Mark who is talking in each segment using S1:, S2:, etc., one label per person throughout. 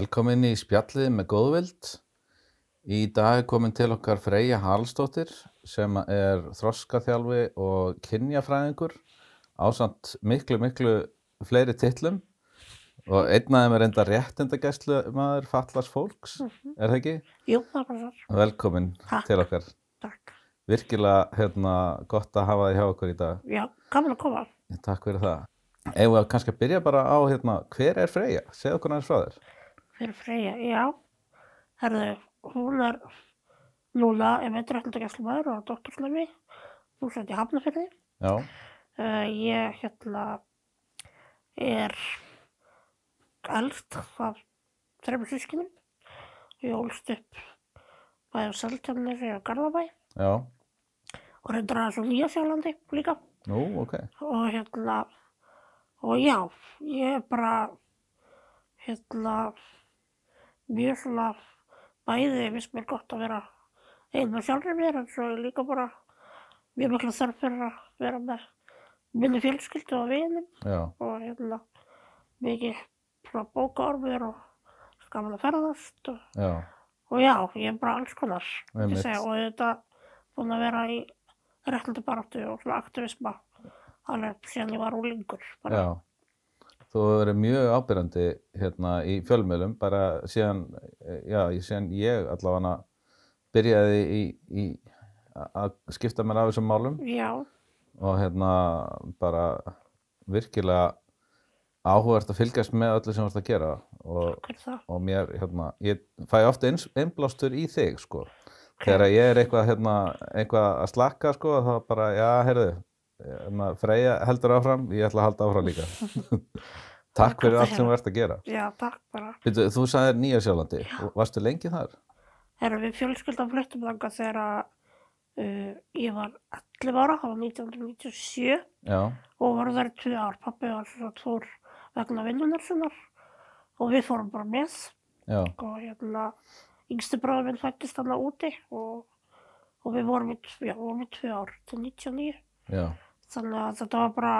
S1: Velkomin í spjallið með góðvild. Í dag er komin til okkar Freyja Halsdóttir sem er þroskaþjálfi og kynjafræðingur ásamt miklu, miklu fleiri titlum og einn af þeim er enda réttindagæslu maður fallars fólks, er það ekki?
S2: Jú, það er bara þar.
S1: Velkomin
S2: Takk.
S1: til okkar.
S2: Takk.
S1: Virkilega hérna, gott að hafa þið hjá okkur í dag.
S2: Já, gaman að koma.
S1: Takk fyrir það. Við kannski að byrja bara á hérna, hver er Freyja? Segð okkur aðeins frá þér.
S2: Fyrir Freyja, já. Herðu, hún er núna, ef veit réttindagæslumæður og doktorsnemi. Hún sett í Hafnafjörði.
S1: Já,
S2: Uh, ég hérna er elst af þreymur sískinum. Ég ólst upp bæði á Seltjarnesi og Garðabæ
S1: já,
S2: og reyndar aðeins á Nýjasjálandi líka.
S1: nú, ok.
S2: og hérna og já, ég er bara hérna mjög svona bæði finnst mér gott að vera einn með sjálfur mér en svo er líka bara mjög mikla þörf fyrir að vera með minni fjölskyldu og vinum og hérna mikið svona bókaormur og gaman að ferðast og,
S1: já,
S2: og já, ég er bara alls konar ég segja, og þetta búin að vera í réttindabaráttu og svona aktivisma alveg síðan ég var úlingur bara.
S1: já. Þú hefur verið mjög ábyrjandi hérna í fjölmiðlum bara síðan, eh, já, síðan ég allavega byrjaði í, í að skipta mér af þessum málum.
S2: Já,
S1: og hérna bara virkilega áhugavert að fylgjast með öllu sem þú ert að gera. Og, og mér, hérna, ég fæ ofta einblástur í þig, sko. Þegar ég er eitthvað, hérna, eitthvað að slakka, sko, þá bara, já, heyrðu, hérna, Freyja heldur áfram, ég ætla að halda áfram líka. Takk fyrir allt sem þú ert að gera.
S2: Já, takk bara.
S1: Byrju, þú sagðir Nýja Sjálandi, varstu lengi þar?
S2: Erum við fjölskyldan fluttum þangað þegar uh, ég var 11 ára, það var 1997
S1: Já,
S2: og var þar í tvö ár. Pappi var að fór vegna vinnunar sinnar og við fórum bara með
S1: já,
S2: og hérna yngsti bróður minn fættist þarna úti og, og við vorum í, já, vorum í tvö ár til 99.
S1: já,
S2: Þannig að þetta var bara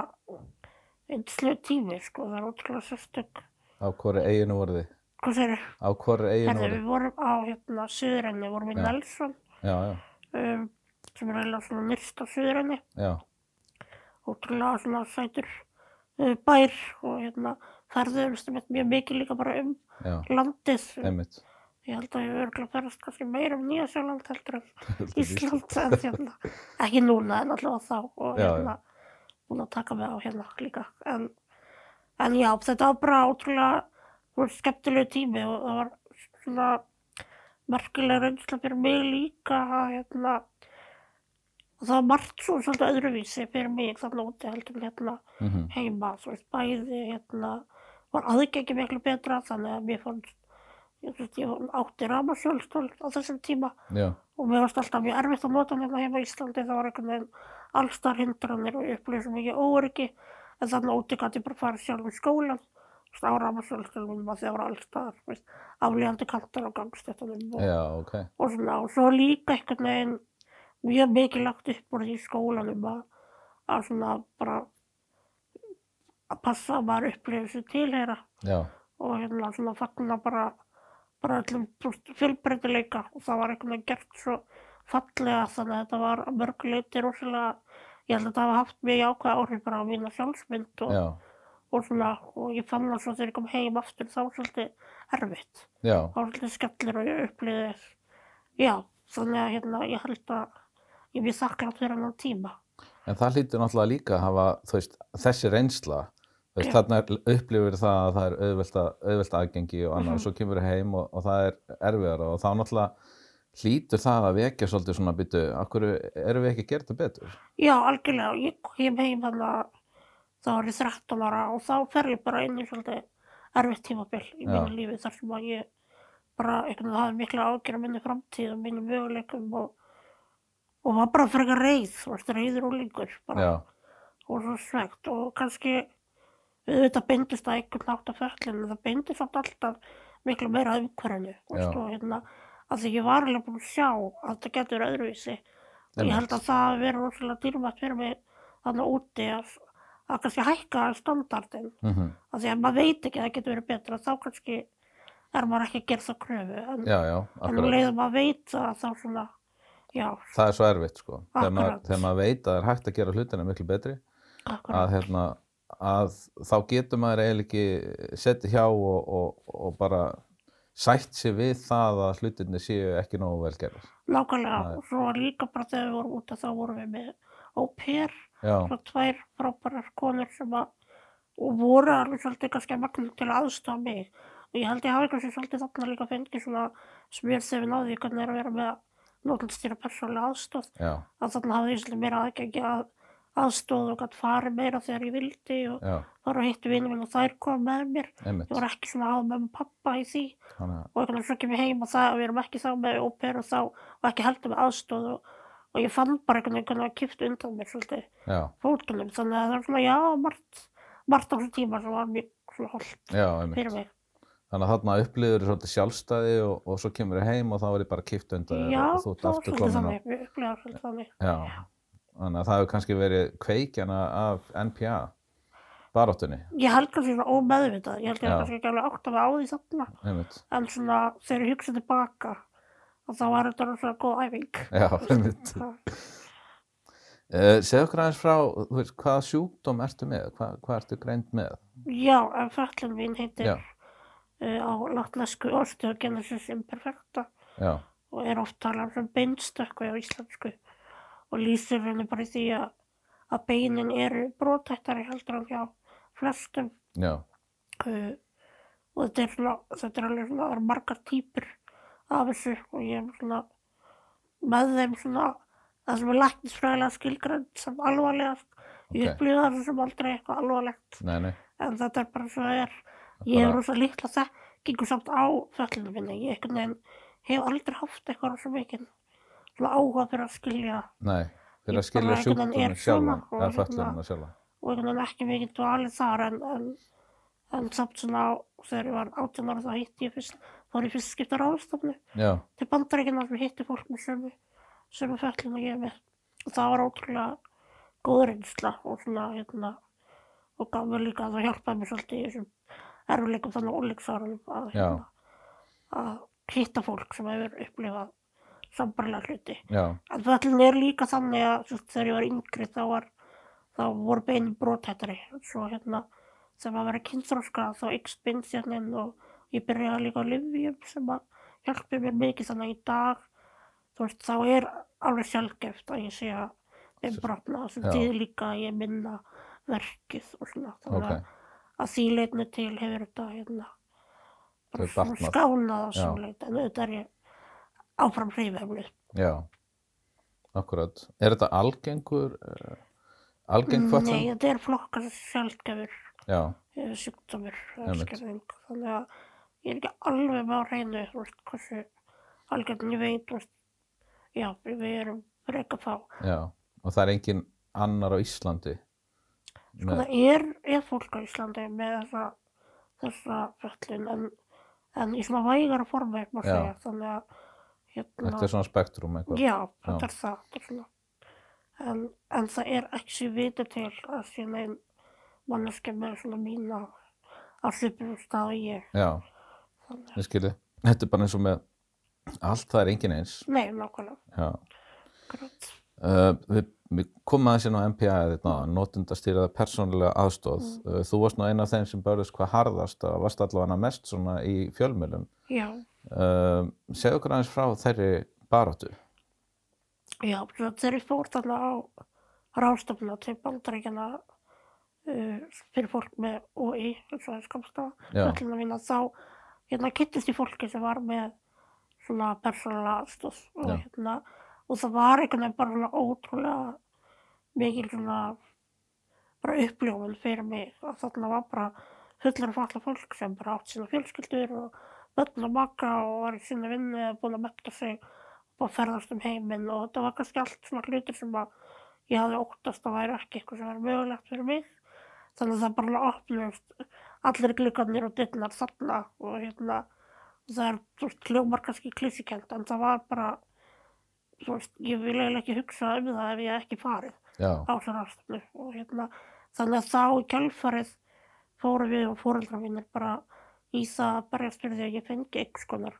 S2: einn slut tími, sko, það er ótrúlega sérstök.
S1: á hvori eiginu voru þið?
S2: Hvað segir
S1: Á hvori eiginu voru
S2: við vorum á hérna Suðurenni, vorum í
S1: Já.
S2: Nelson,
S1: Já, já,
S2: um, sem er eiginlega svona nyrst á Suðurenni,
S1: já,
S2: ótrúlega svona sætur uh, bær og hérna ferðuðumst með mjög mikið líka bara um
S1: já,
S2: landið.
S1: einmitt.
S2: Ég held að ég hef örgulega ferðast kannski meira um Nýjasjáland heldur en Ísland. En hérna, ekki núna en allavega þá og hérna búin að taka mig á hérna líka. En, en já, þetta var bara ótrúlega skemmtilegu tími og það var svona merkilega reynsla fyrir mig líka að hérna og það var margt svo svolítið öðruvísi fyrir mig þarna úti heldur hérna
S1: Mm
S2: heima, þú veist, bæði hérna var aðgengi miklu betra þannig að mér fannst ég, veist, ég átti ramasjálfstól á þessum tíma
S1: Já,
S2: og mér varst alltaf mjög erfitt að nota hérna heima í Íslandi. Það var einhvern veginn allstar hindranir og ég upplýði svo mikið óöryggi. En þannig úti gæti ég bara farið sjálf í skólan þú veist, á ramasjálfstólum að það var allstar, aflíðandi kantar á gangstéttunum og,
S1: já, ok.
S2: og svona. Og svo líka einhvern veginn mjög mikið lagt upp úr því í skólanum að, að svona bara að passa að maður upplifir þessu tilheyra
S1: Já,
S2: og hérna svona fagna bara bara öllum fjölbreytileika og það var einhvern veginn gert svo fallega þannig að þetta var að mörgu leiti rosalega ég held að þetta hafa haft mjög jákvæð áhrif bara á mína sjálfsmynd og, og svona og ég fann það svo þegar ég kom heim aftur þá var svolítið erfitt.
S1: Já,
S2: þá var svolítið skellir og ég upplýði já, þannig að hérna ég held að ég mjög þakklátt fyrir hennan tíma.
S1: En það hlýtur náttúrulega líka að hafa, veist, þessi reynsla, veist, þarna er- upplifir það að það er auðvelt, að, auðvelt aðgengi og annað,
S2: Mhm.
S1: og svo kemur heim og, og það er erfiðara og þá náttúrulega hlýtur það að vekja svolítið svona byttu, akkur erum við ekki að gera þetta betur?
S2: Já, algjörlega. Ég kem heim að þá var ég 13 ára og þá fer ég bara inn í svolítið erfitt tímabil í mínu lífi þar sem að ég bara einhvern veginn hafði mikla ágjör minni framtíð og mínu möguleikum og, og var bara frekar þú veist, reiður úlingur bara
S1: Já,
S2: og svo svegt og kannski auðvitað beindist það einhvern nátt af föllinu, það beindist samt alltaf miklu meira að umhverfinu. Þú veist,
S1: Já.
S2: og hérna, að því ég var alveg búin að sjá að þetta getur öðruvísi. Og ég held að það verið rosalega dýrmætt fyrir mig þannig úti að, að kannski hækka standardin
S1: mm
S2: af því að maður veit ekki að það getur verið betra þá kannski er maður ekki að gera það kröfu. En,
S1: já, já,
S2: en um leiðum að veita þá svona, já,
S1: Það er svo erfitt, sko. Þegar maður, þegar maður veit að það er hægt að gera hlutina miklu betri, að, hérna, að þá getur maður eiginlega ekki setið hjá og, og, og bara sætt sér við það að hlutinni séu ekki nógu vel gerðar.
S2: Nákvæmlega, og svo líka bara þegar við vorum úti þá vorum við með
S1: Já,
S2: svo tvær frábærar konur sem að, voru alveg svolítið kannski að magna til að aðstofa mig. Og ég held ég hafi kannski svolítið þarna líka fengið svona smjörþefin á því hvernig er að vera með nótlandstýra persónulega aðstof.
S1: já,
S2: Að þarna hafði ég svolítið meira aðgengi að aðstoð og gætt farið meira þegar ég vildi og
S1: já,
S2: fara og hitti vinið minn og þær kom með mér.
S1: einmitt.
S2: Ég var ekki svona að með pappa í því.
S1: Þannig að,
S2: og einhvern veginn svo kem ég heim og það, við erum ekki þá með óper og þá, og ekki heldur með aðstóð og, og ég fann bara einhvern veginn að kipta undan mér svolítið
S1: já,
S2: fótunum, þannig að það er svona, já, margt, margt á þessum tíma sem var mjög svona holdt
S1: já,
S2: fyrir mig.
S1: Þannig að þarna upplifur svolítið sjálfstæði og, og svo kemur þið heim og þá er ég bara kipt undan þér
S2: Já,
S1: og þú ert
S2: það var
S1: aftur
S2: svolítið
S1: komin á.
S2: þannig, við upplega svolítið þannig.
S1: Þannig að það hefur kannski verið kveikjana af NPA baráttunni,
S2: Ég held kannski svona ómeðvitað, ég held ég kannski ekki alveg átt að við á því þarna,
S1: einmitt.
S2: en svona þegar ég hugsa tilbaka, og þá var þetta svona góð æfing.
S1: Já, einmitt. Uh, segðu okkur aðeins frá, þú veist, hvaða sjúkdóm ertu með? Hvað, hvað ertu greind með?
S2: Já, en föllin mín heitir uh, á latnesku osteogenesis imperfecta.
S1: Já,
S2: og er oft talað um sem beinstökkvi á íslensku og lýsir henni bara í því að, að beinin eru brotættari heldur en hjá flestum.
S1: Já,
S2: uh, og þetta er, svona, þetta er alveg svona, það eru margar típur af þessu og ég er svona með þeim svona það sem er læknisfræðilega skilgrænt sem alvarlegast. Ég
S1: Ok.
S2: upplýði það sem aldrei eitthvað alvarlegt.
S1: Nei, nei,
S2: en þetta er bara svo það er ég
S1: Bara-
S2: rosa litla þekkingu samt á föllinu minni. Ég hef aldrei haft eitthvað mikið. svona áhuga fyrir að skilja.
S1: Nei, fyrir að skilja sjúkdóminn
S2: og
S1: eða
S2: hérna-
S1: föllunina sjálfan.
S2: og einhvern veginn ekki mikið dvalið þar en, en, en samt svona á- þegar ég var 18 ára þá hitti ég fyrst fór ég fyrst skipta ráðstofnu
S1: Já,
S2: til bandaríkina sem hitti fólk með sömu sömu föllin og ég með. Og það var ótrúlega góð reynsla og svona hérna og gaf mér líka að það hjálpaði mér svolítið í þessum erfileikum þannig óleiksárunum að, hérna, að hitta fólk sem hefur upplifað sambarlega hluti.
S1: já,
S2: En föllin er líka þannig að veist, þegar ég var yngri þá var þá voru beinin brothættari. Svo hérna þegar maður verið kynþróska þá ykst beinsjarnin og ég byrjaði líka á livjum sem að hjálpi mér mikið þannig að í dag. Þú veist þá er alveg sjálfgeft að ég sé að þeim brotna sem
S1: Já.
S2: þýðir líka að ég minna verkið og svona. Þannig
S1: ok,
S2: að, að því leitinu til hefur þetta hérna svona skánað á
S1: Já.
S2: svo leit en auðvitað er ég áfram hreyfeflið
S1: já, akkurat. Er þetta algengur, uh, algeng
S2: Nei,
S1: föllun?
S2: þetta er flokkar sjálfgefur
S1: Já,
S2: eh, sjúkdómur
S1: Einmitt.
S2: skerðing. Þannig að ég er ekki alveg með hreinu, þú veist, hversu algjörn ég veit, veist, já, við erum freka fá.
S1: já, og það er engin annar á Íslandi? Með,
S2: það er, er fólk á Íslandi með þessa, þessa föllun, en, en í svona vægara formi, þannig að, hérna,
S1: þetta er svona spektrum eitthvað?
S2: já, þetta er það. En, en það er ekki viti til að sé neinn manneski með svona mína á svipum stað og ég.
S1: Já, ég skilji. Þetta er bara eins og með allt, það er engin eins.
S2: nei, nákvæmlega.
S1: Uh, við, við komum aðeins inn á MPA þetta, notendastýraða persónulega aðstóð.
S2: Mm.
S1: Uh, þú varst nú eina af þeim sem börðist hvað harðast og varst allavega mest svona í fjölmjölum.
S2: Já,
S1: Uh, segðu okkur aðeins frá þeirri baráttu.
S2: já, ég fór þarna á ráðstofna til bandaríkjana uh, fyrir fólk með OI, eins og það skamst á, þá hérna kynntist ég fólki sem var með svona persónulega aðstóð og hérna, og það var einhvern veginn bara ótrúlega mikil svona bara uppljófun fyrir mig að þarna var bara fullar af alla fólk sem bara átt sína fjölskyldur og börn og maka og var í sinni vinnu eða búin að metta sig og bara ferðast um heiminn og þetta var kannski allt svona hlutir sem að ég hafði óttast að væri ekki eitthvað sem var mögulegt fyrir mig. Þannig að það bara opnust allir gluggarnir og dyrnar þarna og hérna og það er þú veist hljómar kannski klísikent en það var bara veist ég vil eiginlega ekki hugsa um það ef ég ekki farið
S1: Já,
S2: á þessu ráðstofnu og hérna þannig að þá í kjálfarið fórum við og fóreldrar mínir bara það að berjast fyrir því að ég fengi einhvers konar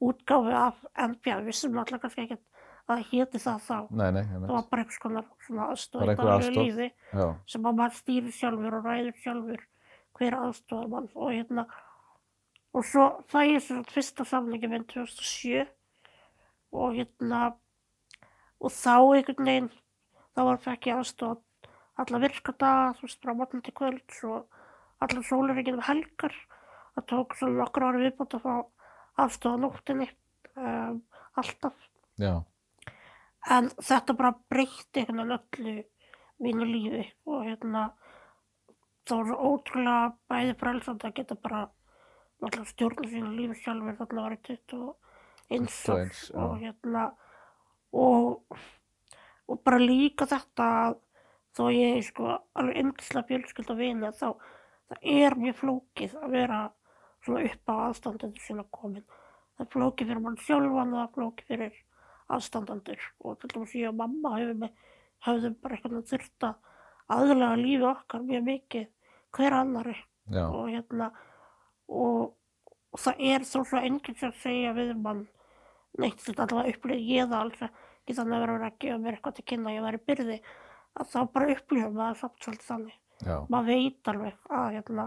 S2: útgáfi af NPA, við vissum alltaf kannski ekkert að það héti það þá.
S1: nei, nei,
S2: Það
S1: einmitt.
S2: var bara einhvers konar svona aðstoð
S1: Bara
S2: í
S1: aðstoð.
S2: lífi sem að maður stýrir sjálfur og ræður sjálfur hver aðstofar mann og hérna og svo fæ ég sem fyrsta samlingi minn 2007 og hérna og þá einhvern veginn þá var fekk ég aðstof alla virka daga, þú veist, frá morgun til kvölds og allar sólaríkinn um helgar það tók svona nokkur ári viðbútt að fá aðstof á nóttinni um, alltaf
S1: já,
S2: En þetta bara breytti veginn öllu mínu lífi og hérna það var svo ótrúlega bæði frelsandi að geta bara náttúrulega stjórna sínu lífi sjálfur þarna var ég 21
S1: 21,
S2: árs
S1: já.
S2: og hérna og, og bara líka þetta að þó ég er sko alveg yndislega fjölskyld og vini þá það er mjög flókið að vera svona upp á aðstandendur sína komin. Það er flókið fyrir mann sjálfan og það er flókið fyrir aðstandandur og til dæmis ég og mamma hefum höfðum bara eitthvað þurft að aðlega lífi okkar mjög mikið hver annari. Og hérna og, og það er þó svo enginn sem segja við mann neitt þetta allavega upplýði ég það alls að vera að vera að gefa mér eitthvað til kynna ég væri byrði að þá bara upplýðum maður samt svolítið þannig.
S1: Já,
S2: maður veit alveg að hérna,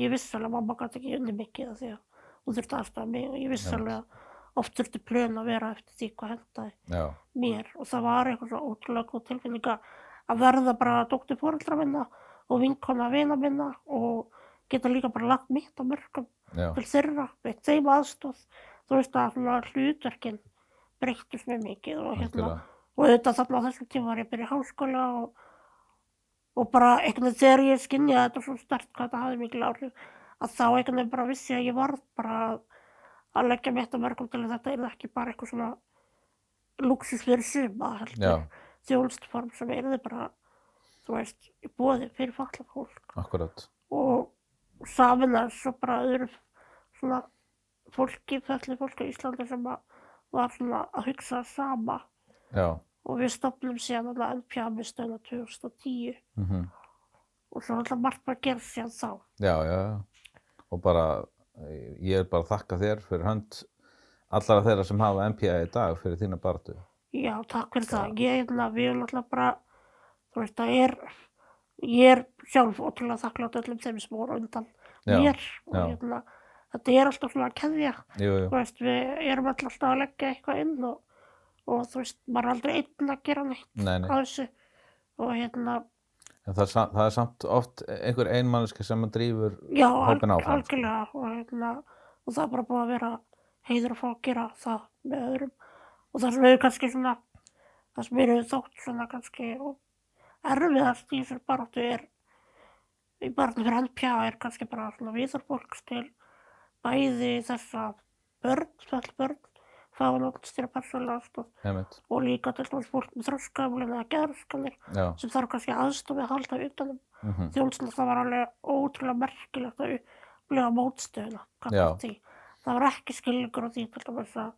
S2: ég vissi alveg að mamma gæti ekki unni mikið því að hún þurfti aðstæða mig og ég vissi alveg að oft þurfti plön að vera eftir því hvað hendaði
S1: já,
S2: mér. Og það var eitthvað svo ótrúlega góð tilfinning að að verða bara dóttir fóreldra minna og vinkona vina minna og geta líka bara lagt mitt á mörgum til þeirra, veit þeim aðstóð þú veist að svona hlutverkin breyttist mjög mikið og hérna og auðvitað þarna á þessum tíma var ég að byrja háskóla og, og bara einhvern veginn þegar ég skynjaði þetta svo stert hvað þetta hafði mikil áhrif að þá einhvern veginn bara vissi að ég varð bara að, leggja mitt á mörgum til þetta er ekki bara eitthvað svona luxus fyrir suma heldur. Þjónustform sem er bara þú veist, í bóði fyrir fallað fólk.
S1: Akkurat,
S2: og saminlega svo bara öðru svona fólki, fallið fólki á Íslandi sem að var svona að hugsa sama.
S1: Já,
S2: og við stopnum síðan alltaf NPA með stöðna 2010
S1: mhm,
S2: og svo alltaf margt bara gerð síðan þá.
S1: já, já, já, og bara, ég er bara að þakka þér fyrir hönd allara þeirra sem hafa MPA í dag fyrir þína baratu.
S2: Já, takk fyrir það. Ég er hérna, við erum alltaf bara, þú veist, það er, ég er sjálf ótrúlega þakklátt öllum þeim sem voru undan
S1: Já,
S2: mér og
S1: já.
S2: hérna, þetta er alltaf svona að keðja,
S1: Jú, jú,
S2: þú veist, við erum alltaf að leggja eitthvað inn og, og þú veist, maður er aldrei einn að gera neitt
S1: nei, nei,
S2: á þessu og hérna,
S1: en það, er sam- það er samt oft einhver einmanniski sem að drífur
S2: já,
S1: hópinn
S2: alg-
S1: áfram. sko.
S2: algjörlega og hérna, og það er bara búið að vera heiður að fá að gera það með öðrum og það sem hefur kannski svona það sem eru þótt svona kannski og erfiðast í þessar baráttu er í baráttu fyrir NPA er kannski bara svona viðarfólks til bæði þessa börn, svell börn fá notast til að persónulega aðstoð.
S1: Einmitt,
S2: og líka til dæmis fólk með þroskaðumlinn eða
S1: já,
S2: sem þarf kannski aðstoð við að halda utanum
S1: mhm,
S2: þjónustuna það var alveg ótrúlega merkilegt að upplifa mótstöðuna því. Það var ekki skilningur á því til dæmis að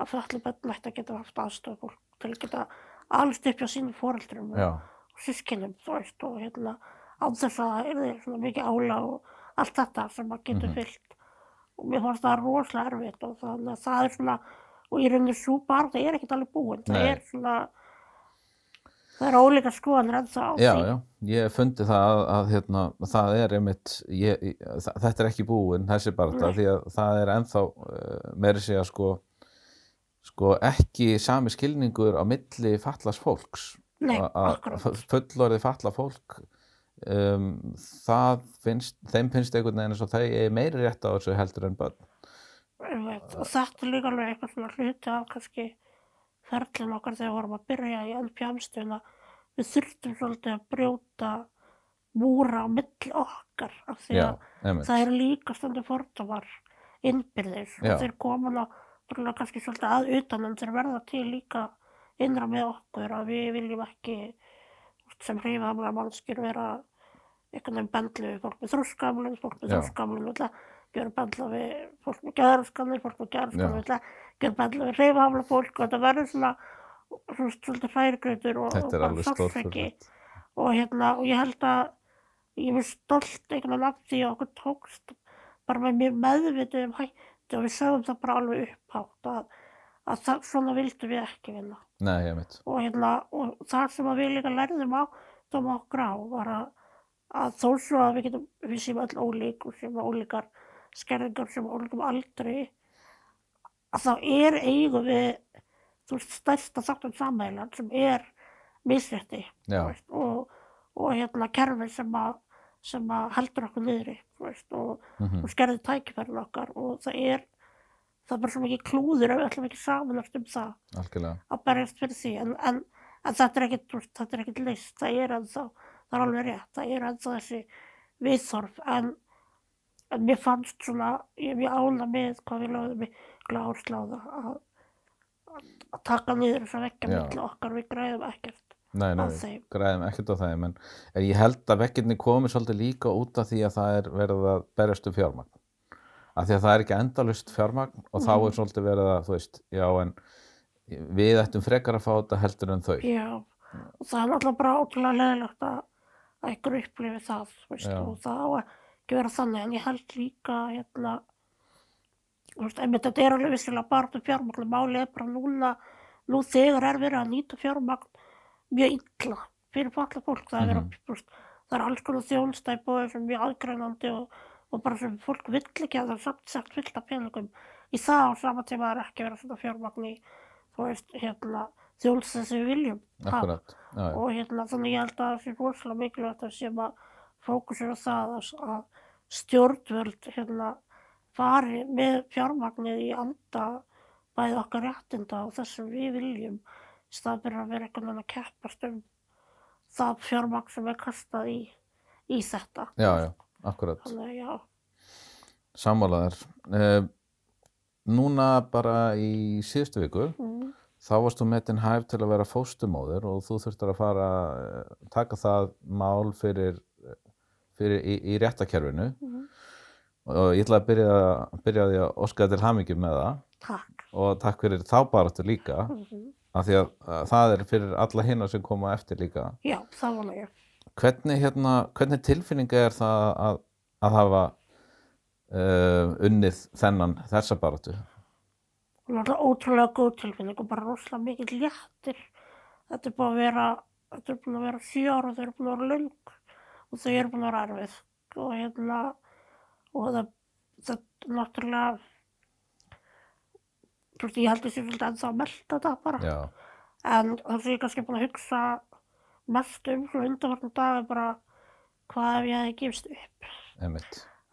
S2: að föllu bönn ætti að geta haft aðstoð fólk til að geta alveg hjá sínum foreldrum
S1: já,
S2: og sískinum og hérna á þess að það er svona mikið ála og allt þetta sem að getur
S1: Mhm.
S2: fyllt. Og mér fannst það rosalega erfitt og þannig að það er svona og í rauninni svo bara það er ekkert alveg búin það
S1: Nei.
S2: er svona það er ólíka skoðanir en það á
S1: já,
S2: því
S1: já, ég hef fundið það að, að hérna, það er einmitt, ég, ég- þa- þetta er ekki búin, þessi barata,
S2: Nei.
S1: því að það er ennþá uh, meiri segja sko, sko ekki sami skilningur á milli fatlas fólks.
S2: Nei,
S1: A- að
S2: akkurat.
S1: fullorðið falla fólk um, það finnst þeim finnst einhvern veginn eins og þau eigi meiri rétt á þessu heldur en börn
S2: og þetta er líka alveg eitthvað svona hluti af kannski ferlinn okkar þegar við vorum að byrja í NPM-stöðuna við þurftum svolítið að brjóta múra á milli okkar af því
S1: já,
S2: að
S1: einmitt,
S2: það eru líka stundum fordómar innbyrðis
S1: Já.
S2: og þeir koma náttúrulega kannski svolítið að utan en þeir verða til líka innra með okkur að við viljum ekki sem hreyfahamlega mannskjur vera einhvern veginn bendlu fólk með þrúskamlun, fólk með
S1: Já.
S2: þrúskamlun og það gera bendla við fólk með geðraskanir, fólk með gera bendla við hreyfahamlega fólk og þetta verður svona svolítið hrærigrautur og, og
S1: stórfurðulegt
S2: og hérna og ég held að ég er stolt einhvern veginn af því að okkur tókst bara með mér meðvitið um hættu og við sögum það bara alveg upphátt að, að það, svona vildum við ekki vinna.
S1: Nei,
S2: og, hérna, og það sem við líka lærðum á Dóm okkur á var að, að þó svo að við getum, við séum öll ólík og séum ólíkar skerðingar sem ólíkum aldri að þá er eigum við þú veist stærsta þáttum samælan sem er veist, og, og hérna kerfi sem að, sem að heldur okkur niðri veist, og,
S1: mhm,
S2: og skerði tækifærin okkar og það er það er bara svo mikið klúður ef við ætlum ekki samanlagt um það
S1: algjörlega.
S2: að berjast fyrir því en, en, en þetta er þú veist, þetta er ekkit list það er ennþá, það er alveg rétt það er ennþá þessi viðþorf en, en mér fannst svona ég er mjög ála með hvað við lögðum mikla áherslu á það að, að, að taka niður þess að vekkja milli okkar við græðum ekkert
S1: Nei, nei,
S2: Á
S1: við
S2: þeim.
S1: græðum ekkert á þeim, en en ég held að vekkirni komi svolítið líka út af því að það er verið að berjast um fjármagn. Af því að það er ekki endalust fjármagn og þá
S2: Mhm.
S1: er svolítið verið að, þú veist, já, en við ættum frekar að fá þetta heldur en þau.
S2: Já, og það er náttúrulega bara ótrúlega leðilegt að, að ykkur upplifi það, veist, og það á ekki vera þannig, en ég held líka, hérna, þú veist, einmitt þetta er alveg vissilega bara um fjármagn, málið er bara núna, nú þegar er verið að nýta fjármagn mjög illa fyrir falla fólk, það er
S1: Mhm.
S2: að, þú veist, það er alls konar þjónstæp og sem mjög aðgrænandi og, og bara sem fólk vill ekki að það er samt sagt fullt af peningum í það á sama tíma er ekki verið að setja fjármagn í, þú veist, hérna, þjónstæð sem við viljum.
S1: Akkurat,
S2: og hérna þannig ég held að það sé rosalega mikilvægt að sem að fókusur á það að, að stjórnvöld hérna fari með fjármagnið í anda bæði okkar réttinda og þess sem við viljum í stað fyrir að vera einhvern veginn að keppast um það fjármagn sem er kastað í, í þetta.
S1: já, já, akkurat.
S2: Þannig já,
S1: Sammálaðar. Uh, núna bara í síðustu viku,
S2: mm,
S1: þá varst þú metin hæf til að vera fóstumóðir og þú þurftir að fara uh, taka það mál fyrir, fyrir í, í réttakerfinu
S2: mm,
S1: og ég ætla að byrja, byrja á því að óska til hamingjum með það.
S2: Takk.
S1: og takk fyrir þá baráttu líka
S2: Mm,
S1: af því að, að það er fyrir alla hinna sem koma eftir líka.
S2: Já, það vona ég.
S1: hvernig, hérna, hvernig tilfinninga er það að, að hafa uh, unnið þennan þessa baráttu?
S2: Og náttúrulega ótrúlega góð tilfinning og bara rosalega mikið léttir. Þetta er búin að vera, þetta er búin að vera sjö ára og þau eru búin að vera löng og þau eru búin að vera erfið. Og hérna, og það, það náttúrulega, ég held ég sé svolítið ennþá að melta þetta bara.
S1: já,
S2: En það sem ég kannski búin að hugsa mest um svona undanvartum dag er bara hvað ef ég hefði gefist upp.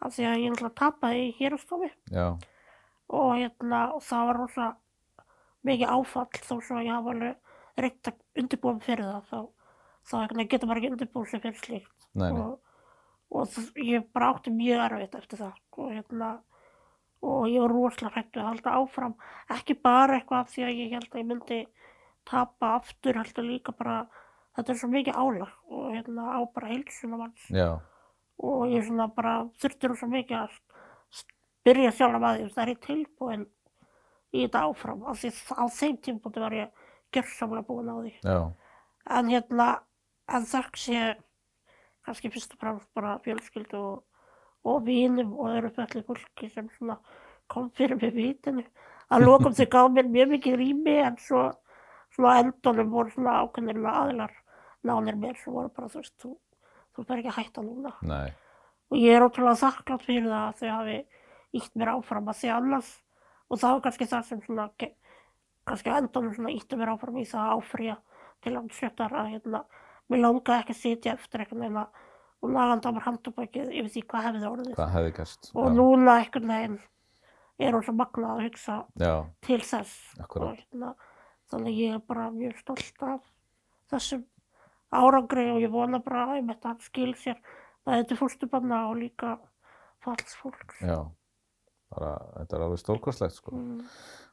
S2: Af því að ég náttúrulega tapaði í hérastofi og hérna og það var rosa mikið áfall þó svo að ég hafa alveg reynt að undirbúa mig fyrir það þá, þá getur maður ekki undirbúið sig fyrir slíkt
S1: nei, nei,
S2: og, og ég bara átti mjög erfitt eftir það. Og hérna og ég var rosalega hrættu að halda áfram. Ekki bara eitthvað af því að ég held að ég myndi tapa aftur heldur líka bara þetta er svo mikið álag. Og hérna á bara heilsuna manns.
S1: Já,
S2: og ég svona bara þurfti rosa mikið að byrja sjálf að því, það er ég tilbúin í þetta áfram, af því á þeim tímpúti var ég gjörsamlega búin á því.
S1: já,
S2: En hérna, en þakk sé kannski fyrst og fremst bara fjölskyldu og, og vinum og öðru föllu fólki sem svona kom fyrir mig vitinu. Að lokum þau gáð mér mjög mikið rými en svo svona endunum voru svona ákveðnir aðilar nánir mér sem voru bara þú veist, þú, þú fer ekki að hætta núna.
S1: Nei,
S2: og ég er ótrúlega þakklátt fyrir það að þau hafi ítt mér áfram að því annars. Og það var kannski það sem svona kannski á endanum svona íttu mér áfram í það að áfrýja til hann sjöttar að hérna mér langaði ekki að sitja eftir einhvern veginn að og lagandi á mér handabækið yfir því hvað hefði orðið
S1: hvað hefði gerst
S2: og
S1: já,
S2: núna einhvern veginn er hún svo magnað að hugsa
S1: já,
S2: til þess
S1: Akkúrat.
S2: og hérna þannig ég er bara mjög stolt af þessum árangri og ég vona bara að einmitt að hann skil sér bæði til fórstubanna og líka falls fólks.
S1: já bara, þetta er alveg stórkostlegt sko
S2: Mm.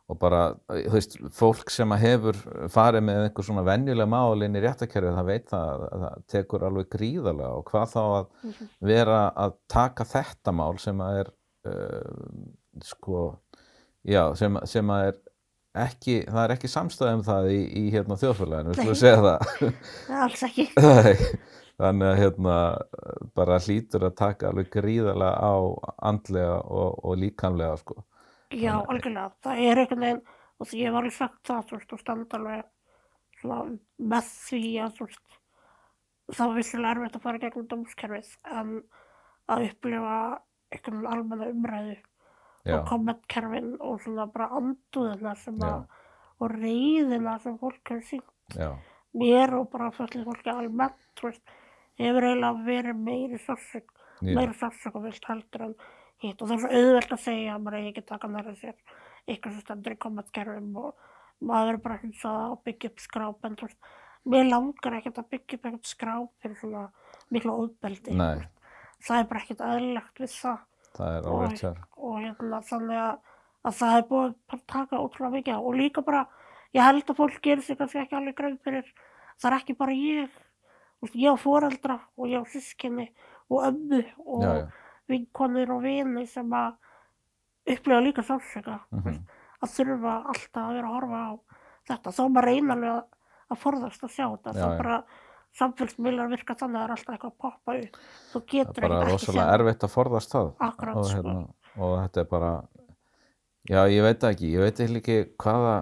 S1: Og bara, þú veist, fólk sem að hefur farið með einhver svona venjuleg mál inn í réttakerfið, það veit það að það tekur alveg gríðarlega og hvað þá að
S2: Mhm.
S1: vera að taka þetta mál sem að er uh, sko, já, sem, sem að er ekki, það er ekki samstæð um það í, í hérna þjóðfélaginu, við skulum segja það.
S2: Nei, alls ekki.
S1: Nei, þannig að hérna bara hlýtur að taka alveg gríðarlega á andlega og, og líkamlega sko.
S2: Já, algjörlega. Það er einhvern veginn, og því ég var alveg sagt það, veist, og standa alveg svona með því að, veist, það var vissilega erfitt að fara gegnum dómskerfið, en að upplifa einhvern almenna umræðu
S1: Já,
S2: og kommentkerfin og svona bara anduðina sem að, og reyðina sem fólk hefur sínt
S1: já,
S2: mér og bara föllir fólki almennt, þú veist, hefur eiginlega verið meiri sársök,
S1: já,
S2: meiri sársök og vilt heldur en hitt. Og það er auðvelt að segja maður eigi ekki taka nærið sér eitthvað sem stendur í kommentkerfum og maður verður bara hins að byggja upp skráp en þú veist, mér langar ekkert að byggja upp eitthvað skráp fyrir svona miklu óbeldi. Það er bara ekkert eðlilegt við það.
S1: Það er alveg sér.
S2: og hérna þannig að, að það er búið að bara taka ótrúlega mikið á. Og líka bara, ég held að fólk gerir sig kannski ekki alveg greið fyrir, það er ekki bara ég, ég á foreldra og ég á sískinni og ömmu og
S1: Já, já,
S2: vinkonur og vini sem að upplifa líka sársöka
S1: mhm,
S2: að þurfa alltaf að vera að horfa á þetta. Þá maður reyna alveg að, að forðast að sjá þetta. Þá bara samfélagsmiðlar virka þannig að það er alltaf eitthvað að poppa upp. Þú
S1: það
S2: getur
S1: er bara
S2: ekkert ekki
S1: rosalega erfitt að forðast það.
S2: Akkurat,
S1: og,
S2: sko.
S1: hérna, og þetta er bara, já, ég veit það ekki, ég veit ekki hvaða,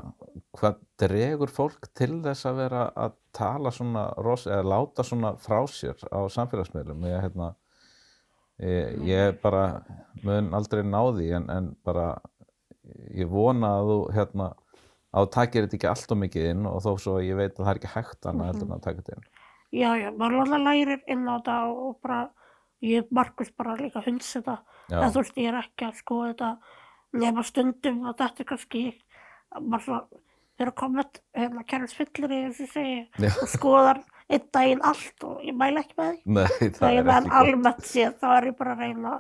S1: hvað dregur fólk til þess að vera að tala svona, eða láta svona frá sér á samfélagsmiðlum. Ég, hérna, ég, ég bara mun aldrei ná því en, en bara ég vona að þú hérna að þú takir þetta ekki allt of mikið inn og þó svo ég veit að það er ekki hægt annað heldur en að taka þetta inn.
S2: já, já, maður alltaf lærir inn á þetta og bara ég markvist bara líka hunsa þetta en þú veist, ég er ekki að skoða þetta nema stundum að þetta er kannski maður svona þegar komið hérna kærlis fyllir í þessu segi
S1: Já.
S2: og skoðar einn daginn allt og ég mæla ekki með því.
S1: Nei, það er ekki gott.
S2: almennt séð þá er ég bara að reyna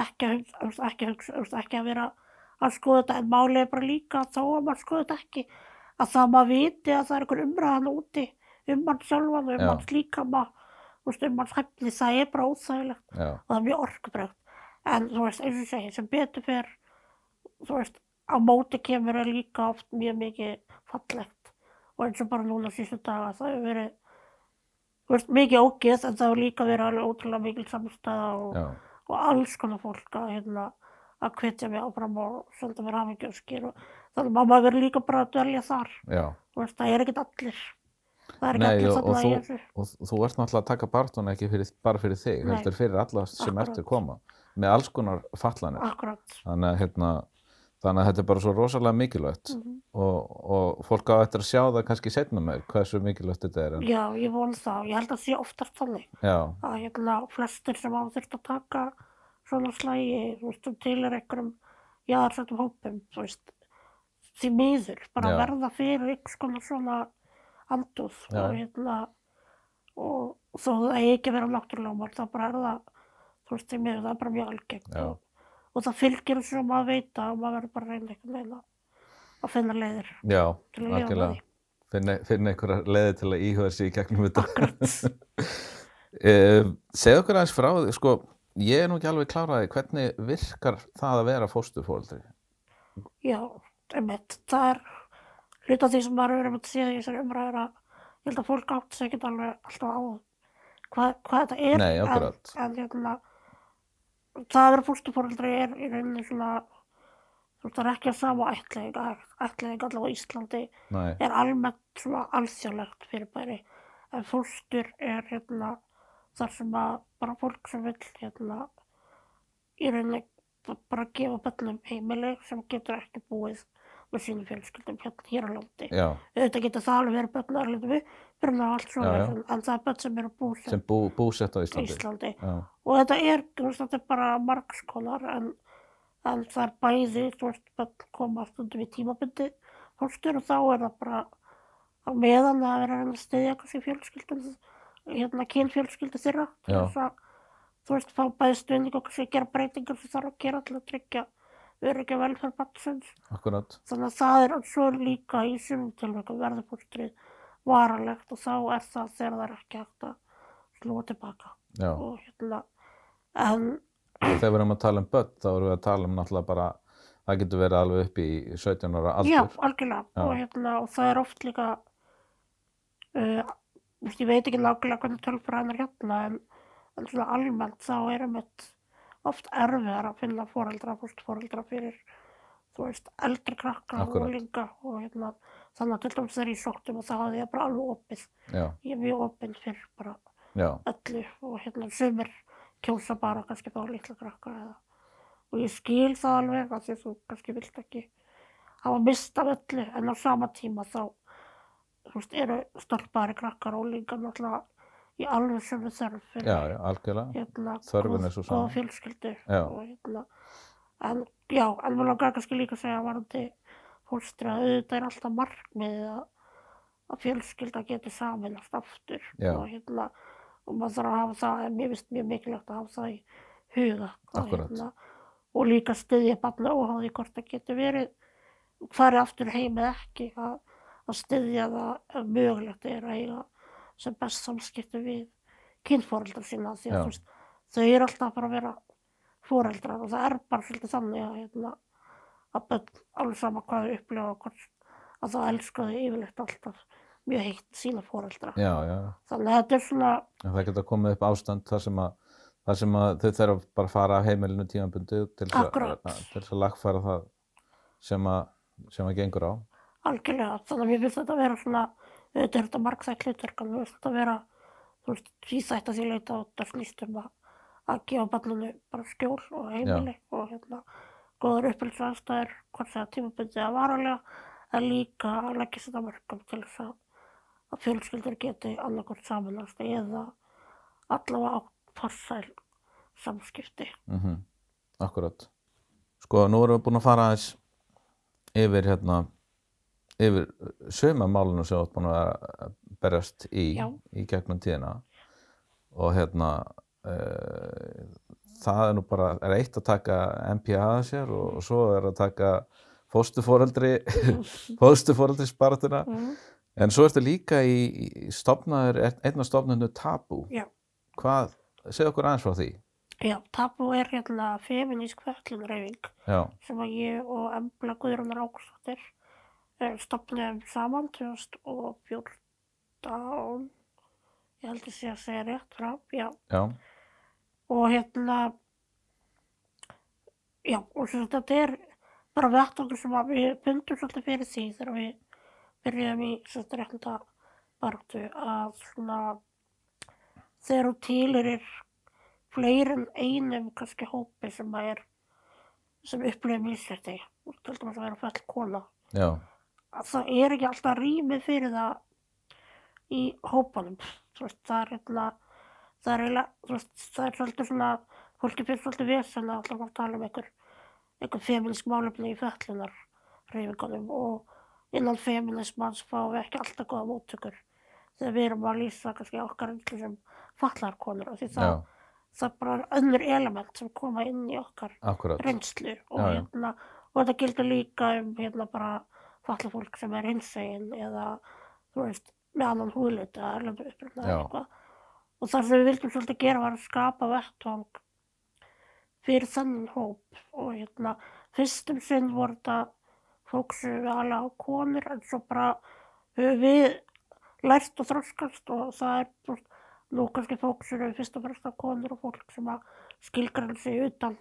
S2: ekki að hugsa, ekki, að hugsa, ekki að vera að skoða þetta. En málið er bara líka þó að maður skoða þetta ekki. Að það maður viti að það er einhver umræðan úti um mann sjálfan og um líkama. Þú veist, um manns hæfni, það er bara óþægilegt.
S1: Já,
S2: og það er mjög orkubregt en þú veist, eins og segi, sem betur fer þú veist, á móti kemur líka oft mjög mikið fallegt. Og eins og bara núna síðustu daga það hefur verið veist, mikið ógeð en það hefur líka verið alveg ótrúlega mikil samstæða og, og alls konar fólk að hérna að hvetja mig áfram og senda mér hafingjöskir og þannig að maður verður líka bara að dvelja þar veist, það er ekkert allir það er ekki
S1: Nei,
S2: allir
S1: og, og,
S2: þarna í
S1: þú,
S2: þessu
S1: og þú ert náttúrulega að taka barndun ekki fyrir, bara fyrir þig,
S2: Nei.
S1: heldur fyrir alla sem
S2: Akkúrat.
S1: eftir koma, með alls konar fallanir.
S2: akkurat
S1: Þannig að, hérna, þannig að þetta er bara svo rosalega mikilvægt
S2: Mhm.
S1: og, og fólk á eftir að sjá það kannski setna með hversu mikilvægt þetta er. En,
S2: já, ég von það, ég held að það sé oftast þannig
S1: já,
S2: að hérna flestir sem hafa þurft að taka svona slægi, þú veist, um til er einhverjum jáðarsættum hópum, þú veist, því miður, bara
S1: Já.
S2: verða fyrir einhvers konar svona andúð og hérna, og þó það eigi ekki að vera náttúrulega þá bara er það, þú veist, því miður, það er bara mjög algengt og, og það fylgir þessu að maður veita og maður verður bara að reyna einhvern veginn að- að finna leiðir
S1: já,
S2: að
S1: algjörlega. Finna, finna einhverja leiði til að íhuga sig í gegnum þetta. Uh, segð okkur aðeins frá því, sko, ég er nú ekki alveg kláraði, hvernig virkar það að vera fóstufóldri?
S2: Já, einmitt. Það er hlut af því sem maður verið að segja í þessari umræður að ég held að fólk átt sig ekki alltaf á hvað, hvað þetta er.
S1: Nei,
S2: en-. En, hérna, það að vera fóstufóreldri er í rauninni svona, þú veist, það er ekki að sama ættleðing, ættleðing allavega á Íslandi
S1: Nei,
S2: er almennt svona alþjóðlegt fyrirbæri. En fóstur er hérna þar sem að bara fólk sem vill hérna í rauninni ba- bara gefa bönnum heimili sem getur ekki búið með sínum fjölskyldum hérna hér á landi.
S1: já,
S2: Auðvitað getur það alveg verið börn erlendum uppruna og allt svona,
S1: Já,
S2: en, það er börn sem eru búsett
S1: sem bú, búsett á Íslandi.
S2: Íslandi. Og þetta er, þetta er bara margskonar en, en það er bæði, þú veist, börn koma stundum í tímabundi fórstur og þá er það bara á meðan það er að að styðja kannski fjölskyldum, hérna kynfjölskyldu þeirra.
S1: Já.
S2: þess að, Þú veist, fá bæði stuðning og kannski gera breytingar sem þarf að gera til að tryggja öryggi og velferð batsins.
S1: akkurat.
S2: Þannig að það er svo er líka í sumum tilvægum verður fóstrið varanlegt og þá er það þegar það er ekki hægt að slúa tilbaka.
S1: Já,
S2: Og hérna, en
S1: og þegar við erum að tala um börn, þá erum við að tala um náttúrulega bara það getur verið alveg upp í 17 ára
S2: Já,
S1: aldur.
S2: algjörlega.
S1: Já.
S2: Og, hérna, og það er oft líka, uh, ég veit ekki nákvæmlega hvernig tölfræðin er hérna, en, en svona almennt þá er einmitt oft erfiðar að finna foreldra, fórstforeldra fyrir, þú veist, eldri krakka
S1: Akkúrat.
S2: og líka og hérna, þannig að til dæmis þegar ég sóttum og þá hafði ég bara alveg opið.
S1: Já,
S2: Ég er mjög opið fyrir bara
S1: já,
S2: öllu og hérna sumir kjósa bara kannski þá litla krakka eða og ég skil það alveg af því að þú kannski vilt ekki hafa mist af öllu en á sama tíma þá þú veist, eru stolpari krakkar og líka náttúrulega í alveg sem við fyrir
S1: já, já, algjörlega.
S2: hérna,
S1: Þörfin
S2: góð-
S1: er sú sama.
S2: góða fjölskyldu
S1: Já.
S2: og hérna en já, en mér langar kannski líka að segja varandi fólkstri að auðvitað er alltaf markmiðið að að fjölskylda geti saminast aftur og hérna og maður þarf að hafa það, en mér finnst mjög mikilvægt að hafa það í huga og,
S1: Akkúrat.
S2: og líka styðja barna óháði hvort það getur verið farið aftur heim eða ekki að, að styðja það mögulegt er að eiga sem best samskipti við kynforeldra sína því að veist, þau eru alltaf bara að vera foreldrar og það er bara svolítið þannig að, hérna, að börn alveg sama hvað þau upplifa hvort að það elska þau yfirleitt alltaf mjög heitt sína
S1: já,
S2: Þannig að þetta er svona,
S1: en það geta komið upp ástand þar sem að, þar sem að þau þurfa bara að fara af heimilinu
S2: Akkúrat.
S1: að, til þess að lagfæra það sem að, sem að gengur á.
S2: algjörlega, þannig að mér finnst þetta að vera svona, auðvitað er þetta margþægt hlutverk, en finnst þetta að vera, þú veist, tvíþætt að því leita og þetta snýst um að, að gefa barninu bara skjól og heimili og hérna, góðar uppbyrðsaðstæður, hvort það er tímabundið að varulega, en líka að leggja þetta mörgum til þess að, að fjölskyldur geti annarkort samanast eða allavega átt farsæl samskipti.
S1: Mm Akkurat. Sko, nú erum við búin að fara aðeins yfir hérna, yfir söma málunum sem þú ert búin að berjast í, í gegnum tíðina. Og hérna uh, það er nú bara, er eitt að taka MPA sér og, og svo er að taka fóstuforeldri fóstuforeldri sparatuna
S2: Mm.
S1: en svo ertu líka í, í stofnaður, einn af stofnunum Tabú
S2: Já.
S1: hvað, segð okkur aðeins frá því.
S2: Já, Tabu er hérna feminísk fötlunreyfing
S1: já,
S2: sem að ég og Embla Guðrúnar Ágústóttir stofnum saman 2014 ég held að sé að segja rétt frá, já.
S1: Já,
S2: og hérna já, og svo þetta er bara vettvangur sem að við bundum svolítið fyrir því þegar við byrjuðum í svolítið réttinda baráttu að svona þegar þú týlir fleiri en einum kannski hópi sem að er sem upplifir mísrætti og til dæmis að vera fell kona.
S1: Já,
S2: að það er ekki alltaf rýmið fyrir það í hópanum það er eitthvað það er veist, það er svolítið svona fólki finnst svolítið vesen að alltaf að tala um einhver einhver feminist málefni í föllunar reyfingunum og innan feminismans fáum við ekki alltaf góða móttökur þegar við erum að lýsa kannski okkar einslu sem fallarkonur og því það,
S1: já,
S2: það er bara önnur element sem koma inn í okkar
S1: akkurat.
S2: reynslu og, hérna, og þetta gildir líka um hérna bara falla fólk sem er hinsegin eða þú veist með annan húðlut eða erlendu uppröfna eða eitthvað og það sem við vildum svolítið gera var að skapa vettvang fyrir þennan hóp og hérna fyrstum sinn voru þetta fólk sem við alveg á konur en svo bara við lært og þroskast og það er veist, nú kannski fólk sem eru fyrst og fremst af konur og fólk sem að skilgrann sig utan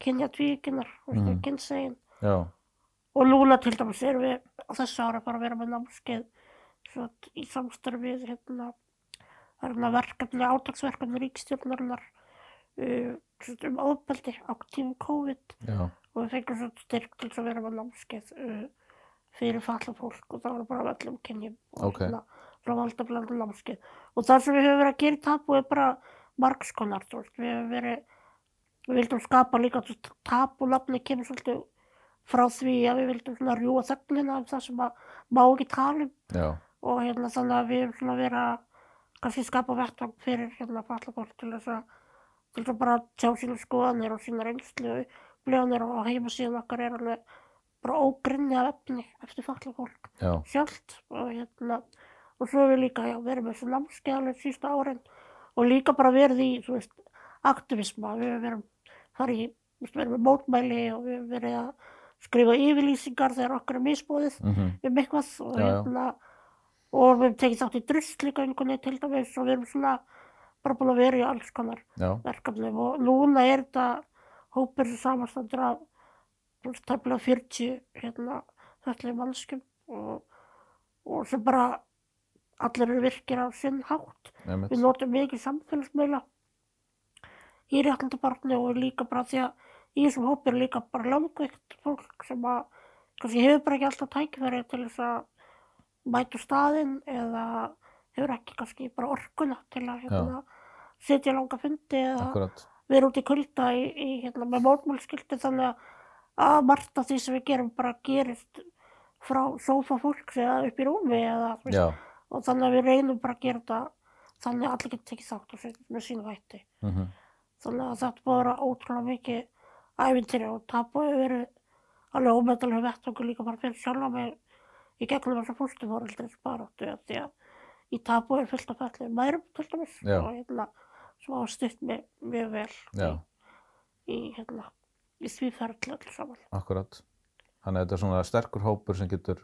S2: kynja tvíkinar,
S1: Mhm.
S2: mm. kynsegin og núna til dæmis erum við á þessu ári bara að vera með námskeið í samstarfið hérna, er hérna verkefni, átaksverkefni ríkstjórnarinnar uh, um ofbeldi á tímum COVID.
S1: Já,
S2: og við fengum svo styrk til að vera með námskeið uh, fyrir falla fólk og það var bara öllum kynjum og
S1: Ok.
S2: hérna frá valdablandu námskeið. Og það sem við höfum verið að gera í tapu er bara margskonar, við höfum verið við vildum skapa líka tapu nafni kemur svolítið frá því að við vildum svona rjúa þögnina um það sem að má ekki tala um.
S1: Já,
S2: og hérna þannig að við erum svona að kannski skapa vettvang fyrir hérna falla fólk til þess að til þess að bara tjá sína skoðanir og sína reynslu og upplifanir og heimasíðan okkar er alveg bara ógrinni af efni eftir falla fólk
S1: já,
S2: sjálft. Og hérna og svo hefur við líka já, verið með þessu námskeiðalegt sísta árin og líka bara verið í þú veist, aktivisma. Við hefum verið farið í þú veist, verið með mótmæli og við hefum verið að skrifa yfirlýsingar þegar okkur er misbúðið
S1: mhm,
S2: um eitthvað og
S1: Já,
S2: hérna og við hefum tekið þátt í drusligöngunni til dæmis og við erum svona bara búin að vera í alls konar
S1: já,
S2: verkefnum og núna er þetta hópur sem samastandur af tæplega 40 hérna þesslega mannskum og, og sem bara allir eru virkir á sinn hátt.
S1: Einmitt,
S2: við notum mikið samfélagsmiðla í réttandabarni og líka bara því að í þessum hópi er líka bara langveikt fólk sem að kannski hefur bara ekki alltaf tækifæri til þess að mæta á staðinn eða hefur ekki kannski bara orkuna til að hérna, setja langa fundi eða
S1: akkurat,
S2: vera út í kulda í, í, hérna, með mótmálskildi þannig að, margt af því sem við gerum bara gerist frá sófa fólks eða upp í rúmi eða, og þannig að við reynum bara að gera þetta þannig að allir getur tekið þátt með sínu hætti.
S1: mhm,
S2: Þannig að þetta vera ótrúlega mikið ævintýri og það búið að vera alveg ómeðalega vettvangur líka bara fyrir sjálfa mig í gegnum þessa fórstuforeldris baráttu því að í tapu er fullt af fallið mærum til dæmis
S1: Já.
S2: og hérna sem hafa stutt mig mjög vel
S1: já,
S2: í, í, hérna, í því ferðli allir saman.
S1: akkurat. Þannig að þetta er svona sterkur hópur sem getur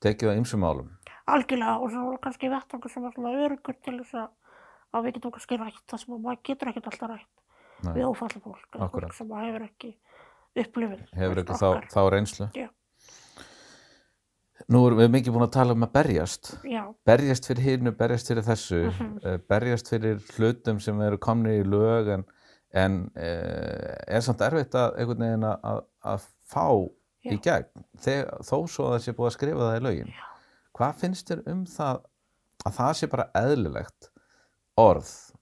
S1: tekið á ymsum málum.
S2: Algjörlega og svo kannski vettvangur sem er svona örugur til þess að, að við getum kannski rætt það sem að maður getur ekkert alltaf rætt við ófalla fólk, fólk sem hefur ekki upplifin.
S1: hefur ekki þá, þá reynslu.
S2: Já.
S1: Nú erum við mikið búin að tala um að berjast.
S2: Já,
S1: Berjast fyrir hinu, berjast fyrir þessu,
S2: Mhm.
S1: eh, berjast fyrir hlutum sem eru komni í lög en, en eh, er samt erfitt að einhvern veginn að- að, fá í
S2: Já.
S1: gegn, Þegar, þó svo að það sé búið að skrifa það í lögin. Hvað finnst þér um það að það sé bara eðlilegt orð,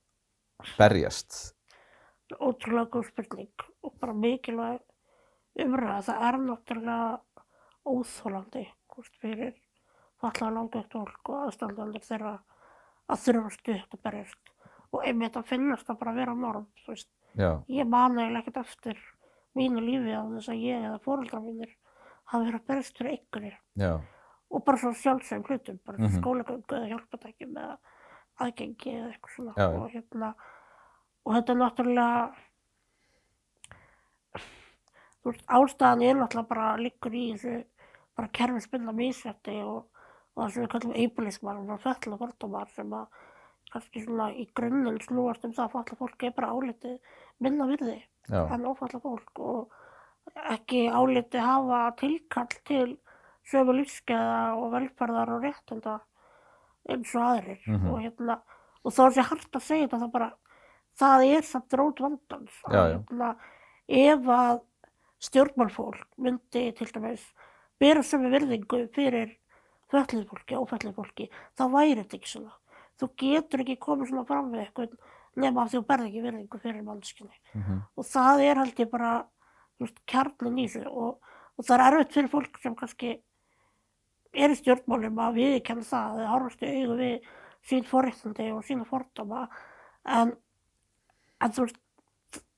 S1: berjast?
S2: Ótrúlega góð spurning og bara mikilvæg umræða. Það er náttúrulega óþólandi hvort fyrir fallega langveikt fólk og aðstandandir þeirra að þurfa stutt að berjast og einmitt að finnast að bara vera norm. þú Veist.
S1: Já,
S2: Ég man eiginlega ekkert eftir mínu lífi á þess að ég eða fóreldrar mínir hafi verið að berjast fyrir einhverju
S1: já,
S2: og bara svo sjálfsögum hlutum, bara mm. -hmm. skólagöngu eða hjálpatækjum eða aðgengi eða eitthvað svona
S1: já.
S2: og hérna og þetta er náttúrulega þú veist, ástæðan er náttúrulega bara liggur í þessu bara kerfisbundna mísætti og, og það sem við kallum ableismar og fellna fordómar sem að kannski svona í grunninn snúast um það að falla fólk er bara álitið minna virði en ófalla fólk og ekki áliti hafa tilkall til sömu lífskeiða og velferðar og réttinda eins og aðrir
S1: Mhm.
S2: og hérna og þá er sér hart að segja þetta það bara það er samt rót vandans að hérna ef að stjórnmálfólk myndi til dæmis bera sömu virðingu fyrir föllið fólki, óföllið fólki þá væri þetta ekki svona. Þú getur ekki komið svona fram við eitthvað nema að þú berði ekki virðingu fyrir mannskinni
S1: mhm,
S2: og það er held ég bara kjarnin í þessu og, og það er erfitt fyrir fólk sem kannski er í stjórnmálum að viðkenna það eða horfast í augu við sín forréttindi og sína fordóma. En, en þú veist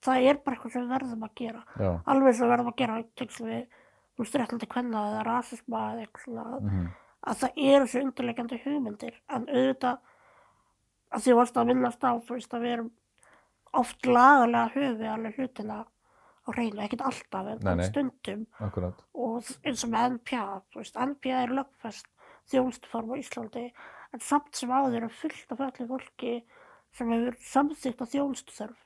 S2: það er bara eitthvað sem við verðum að gera.
S1: Já,
S2: alveg sem við verðum að gera tengslu við þú veist, réttindi kvenna eða rasisma eða eitthvað svona
S1: mhm,
S2: að það eru þessu undirlegjandi hugmyndir. En auðvitað að því varst að minnast á þú veist að við erum oft lagalega höfi alveg hlutina á hreinu, ekkert alltaf en
S1: Nei, nei.
S2: stundum.
S1: Akkurat,
S2: og eins og með NPA, þú veist, NPA er lögfest þjónustuform á Íslandi en samt sem áður er fullt af öllu fólki sem hefur samþýtt að þjónustuþörf.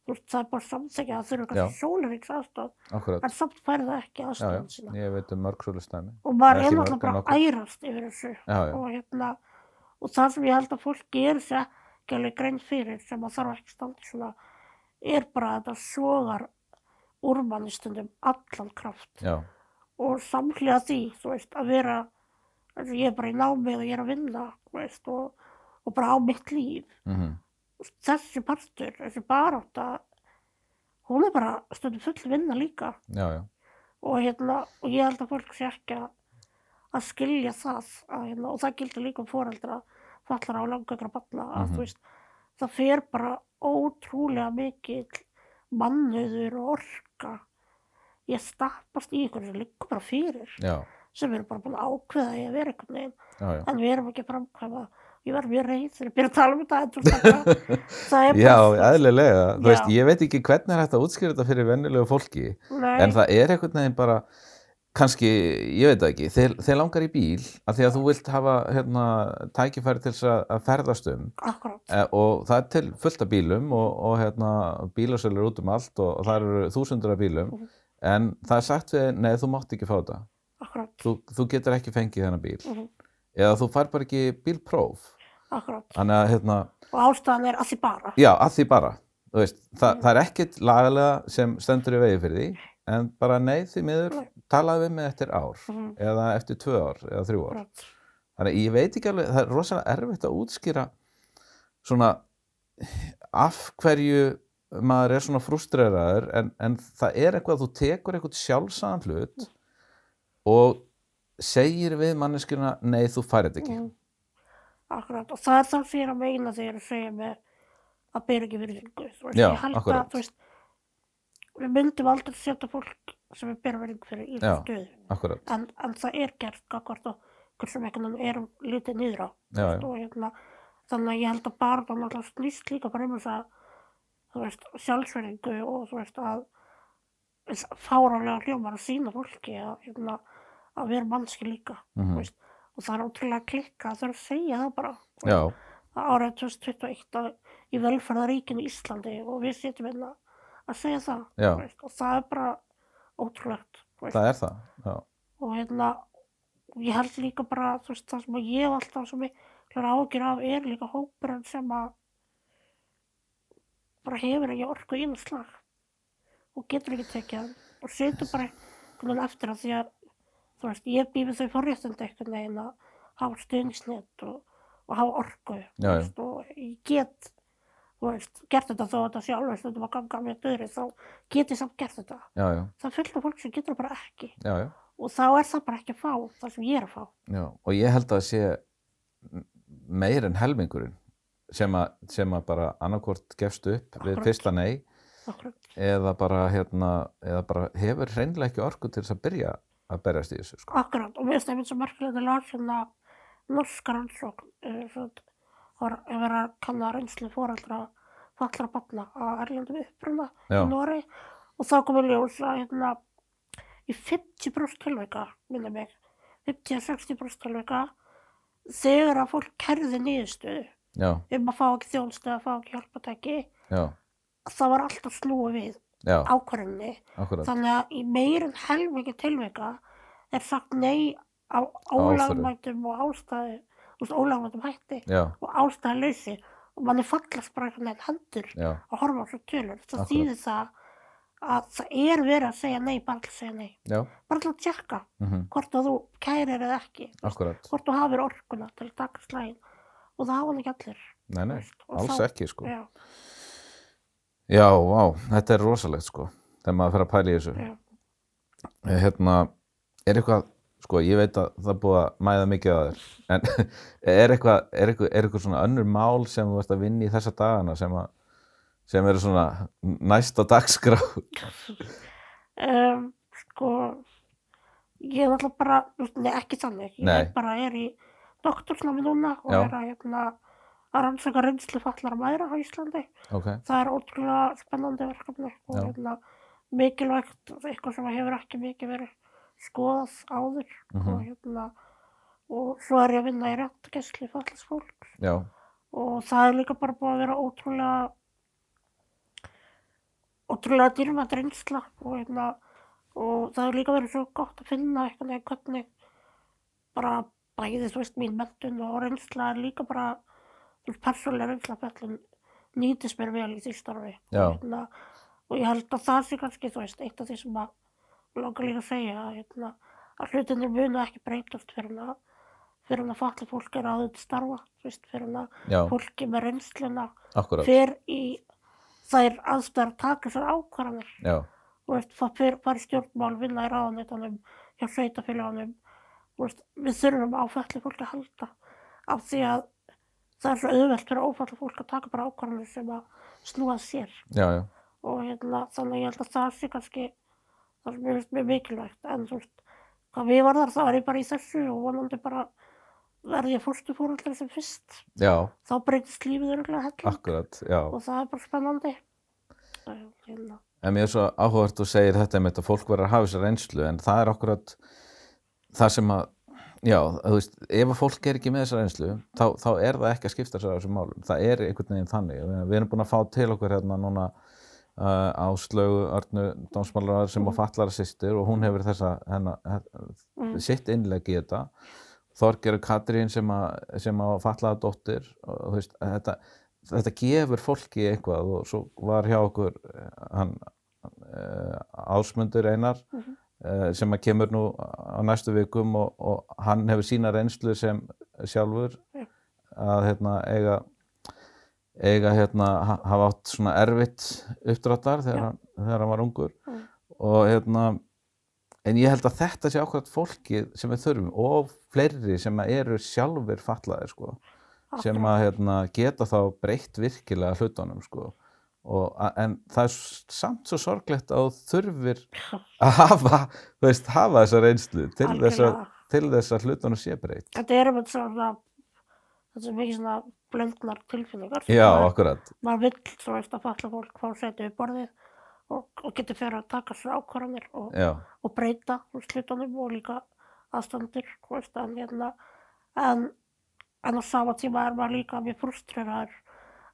S2: Þú veist, það er bara samþykja að þurfa kannski sólaríks aðstof en samt færði það ekki aðstofan sína.
S1: Ég veit um mörg svolítið stæmi.
S2: og maður er náttúrulega bara
S1: nokkur.
S2: að ærast yfir þessu.
S1: Já, já,
S2: og hérna og það sem ég held að fólk gerir sér ekki alveg grein fyrir sem að þarf ekki standi svona er bara að þetta sogar úr manni stundum allan kraft.
S1: Já,
S2: og samhliða því þú veist að vera ég er bara í námi og ég er að vinna veist, og, og bara á mitt líf.
S1: Mhm,
S2: þessi partur, þessi barátta hún er bara stundum full vinna líka.
S1: Já, já,
S2: og, hérna, og ég held að fólk sé ekki að, að skilja það að, hérna, og það gildir líka um foreldra fallara og langveikra barna að
S1: Mhm.
S2: þú veist, það fer bara ótrúlega mikil mannöður og orka. Ég stappast í ykkur sem liggur bara fyrir
S1: já,
S2: sem erum bara búin að ákveða að vera einhvern veginn. En við erum ekki að framkvæma ég verð mjög reyð þegar ég byrja að tala um þetta það,
S1: Já,
S2: bara
S1: eðlilega, þú veist, ég veit ekki hvernig er þetta fyrir vennilegu fólki,
S2: Nei,
S1: en það er einhvern veginn bara, kannski, ég veit ekki, þeir, þeir langar í bíl af því að þú vilt hafa hérna, tækifæri til þess að, ferðast um. E, og það er til fullt af bílum og, og hérna, bílasölur út um allt og, og það eru þúsundur af bílum.
S2: Mhm.
S1: en það er sagt við, nei þú mátt ekki fá þetta. Þú, þú getur ekki fengið þennan bíl.
S2: Mhm,
S1: eða þú fær bara ekki bílpróf
S2: akkurat.
S1: þannig að hérna,
S2: Og ástæðan er að því bara.
S1: já, að því bara þú veist, það,
S2: Mhm.
S1: það er ekkit lagalega sem stendur í vegi fyrir því en bara nei því miður,
S2: Nei.
S1: talaðu við mig eftir ár
S2: Mhm,
S1: eða eftir tvö ár eða þrjú ár þannig ég veit ekki alveg, það er rosalega erfitt að útskýra svona af hverju maður er svona frustreraður en, en það er eitthvað að þú tekur eitthvað sjálfsagðan hlut og segir við manneskjuna nei þú færið ekki
S2: Mhm. Akkurat, og það er ég er að meina þegar ég segja með að byrja ekki virðingu. Þú veist,
S1: Já,
S2: ég held
S1: akkurat.
S2: að, þú veist, við myndum aldrei setja fólk sem við byrja virðingu fyrir í þessu stöðu.
S1: akkurat,
S2: En, en það er gert gagvart og sem einhvern veginn erum
S1: já,
S2: Og hérna, þannig að ég held að bara það náttúrulega snýst líka bara um þess að, þú sjálfsverðingu og þú veist að fárálega hljómar að sína fólki að, hérna, að vera mannski líka. þú veist, og það er ótrúlega klikka að það er að segja það bara. Árið 2021 að í velferðaríkinu Íslandi og við setjum hérna að segja það veist, og það er bara ótrúlegt veist,
S1: það er það já,
S2: og hérna ég held líka bara veist, það sem ég hef alltaf svo miklar ágjur af er líka hópurinn sem að bara hefur ekki orku í einu slag og getur ekki tekið og setur bara eftir að því að þú veist, ég býði þau forréttandi einhvern veginn að hafa stuðningsnet og, og hafa orku
S1: Já,
S2: veist, og ég get þú veist, gert þetta þó að þetta sé alveg stundum að ganga með döðri þá get ég samt gert þetta.
S1: Já, já,
S2: það af fólk sem getur það bara ekki. Og þá er það bara ekki að fá það sem ég er að fá.
S1: Já, og ég held að það sé meir en helmingurinn sem að, sem að bara annarkvort gefst upp við
S2: Akkúrat.
S1: fyrsta nei
S2: Akkurat.
S1: eða bara, hérna, eða bara hefur hreinlega ekki orku til þess að byrja að berjast í þessu sko.
S2: Akkurat, og mér finnst það einmitt svo merkilegt að las hérna norska rannsókn var að vera að kanna reynslu fóreldra fallra barna að erlendum uppruna í Nóri og þá kom í ljós að hérna í 50% tilveika, minni mig 50-60% tilveika þegar að fólk kerði niðurstöðu
S1: Já,
S2: um að fá ekki þjónstu að fá ekki hjálpatæki
S1: já,
S2: það var alltaf snúið við ákvarðinni Þannig að í meir en helmingi tilvika er sagt nei á ólagmætum og ástæðu, ólagmætum hætti
S1: Já,
S2: og ástæðu lausi og manni fallast bara einhvern veginn hendur
S1: já,
S2: að horfa á svo tölur. Það þýðir það að það er verið að segja nei, bara til að segja nei.
S1: já,
S2: Bara til að tjekka
S1: mhm,
S2: hvort að þú kærir eða ekki,
S1: akkurat
S2: hvort þú hafir orkuna til að taka slægin og það hafa hann ekki allir.
S1: Nei, nei, alls ekki sko
S2: Já,
S1: vá, þetta er rosalegt sko þegar maður fer að pæla í þessu
S2: já.
S1: Eh, Hérna, er eitthvað sko, ég veit að það búið að mæða mikið að þér en er eitthvað, er eitthvað, er eitthvað svona önnur mál sem þú veist að vinna í þessa dagana sem að sem eru svona næst á dagskrá
S2: Um, sko, ég er alltaf bara, ekki þannig. Ég
S1: Nei.
S2: bara er í doktorsnámi núna og
S1: Já.
S2: er að, hérna, að rannsaka reynslu fallara mæra á Íslandi.
S1: Ok,
S2: Það er ótrúlega spennandi verkefni og hérna, mikilvægt, eitthvað sem hefur ekki mikið verið skoðað áður.
S1: Mhm.
S2: og hérna, og svo er ég að vinna í réttgæslu fallars fólks.
S1: Já,
S2: og það er líka bara búið að vera ótrúlega ótrúlega dýrmætt reynsla og hérna og það er líka verið svo gott að finna eitthvað hvernig bara bæði þú veist mín mentun og reynsla er líka bara persónlega reynsla fellin nýtist mér vel í því starfi. Hérna, og ég held að það sé kannski veist eitt af því sem að mig langar líka að segja hérna, að hlutinir munu ekki breytast fyrir að fyrir fatla fólk er að þetta starfa veist, fyrir að fólki með reynsluna fer í þær aðstæðar að taka sér ákvarðanir. Og það fer bara stjórnmál vinna í ráðaneytunum hjá sveitafélagunum við þurfum á fælli fólk að halda af því að það er svo auðvelt fyrir ófælla fólk að taka bara ákvarðanir sem að snúa að sér.
S1: Já, já,
S2: og hérna, þannig að ég held að það sé kannski það sem ég finnst mjög mikilvægt. En þú veist, hvað við varðar þá er ég bara í þessu og vonandi bara verði ég fórstufóraldri sem fyrst.
S1: Já,
S2: þá breytist lífið örgulega helling. Og það er bara spennandi. Það hérna.
S1: En mér er svo áhugavert þú segir þetta með þetta fólk verður að hafa þessa reynslu en það er akkurat það sem að, já, þú veist, ef að fólk er ekki með þessa reynslu þá, þá er það ekki að skipta sér á þessum málum. Það er einhvern veginn þannig. Við, erum búin að fá til okkur hérna núna uh, áslögu Örnu Dómsmálar sem á fallara sýstir og hún hefur þessa hennar,
S2: Mm.
S1: sitt innlegg í þetta. Þorgerur Katrín sem að, sem að fallaða dóttir og þú veist, þetta, þetta gefur fólki eitthvað og svo var hjá okkur eh, hann uh, Ásmundur Einar
S2: Mhm.
S1: uh, sem að kemur nú á næstu vikum og, og hann hefur sína reynslu sem sjálfur
S2: Já.
S1: að hérna eiga eiga hérna ha- hafa átt svona erfitt uppdráttar þegar,
S2: Já.
S1: þegar hann var ungur
S2: Mm.
S1: og hérna en ég held að þetta sé ákvæmt fólkið sem við þurfum og fleiri sem eru sjálfur fatlaðir sko sem að hérna, geta þá breytt virkilega hlutunum sko. Og, en það er samt svo sorglegt að þú þurfir að hafa, veist, hafa þessa reynslu til
S2: Algjörlega.
S1: þess að hlutunum sé breytt.
S2: Þetta er um þetta er mikið svona blöndnar tilfinningar.
S1: Já, akkurat.
S2: maður vill svo veist að falla fólk fá setja við borðið og, og getur fyrir að taka sér ákvarðanir og, og breyta úr slutunum og líka aðstandir veist, en, hérna, en, en á sama tíma er maður líka mjög frustreraður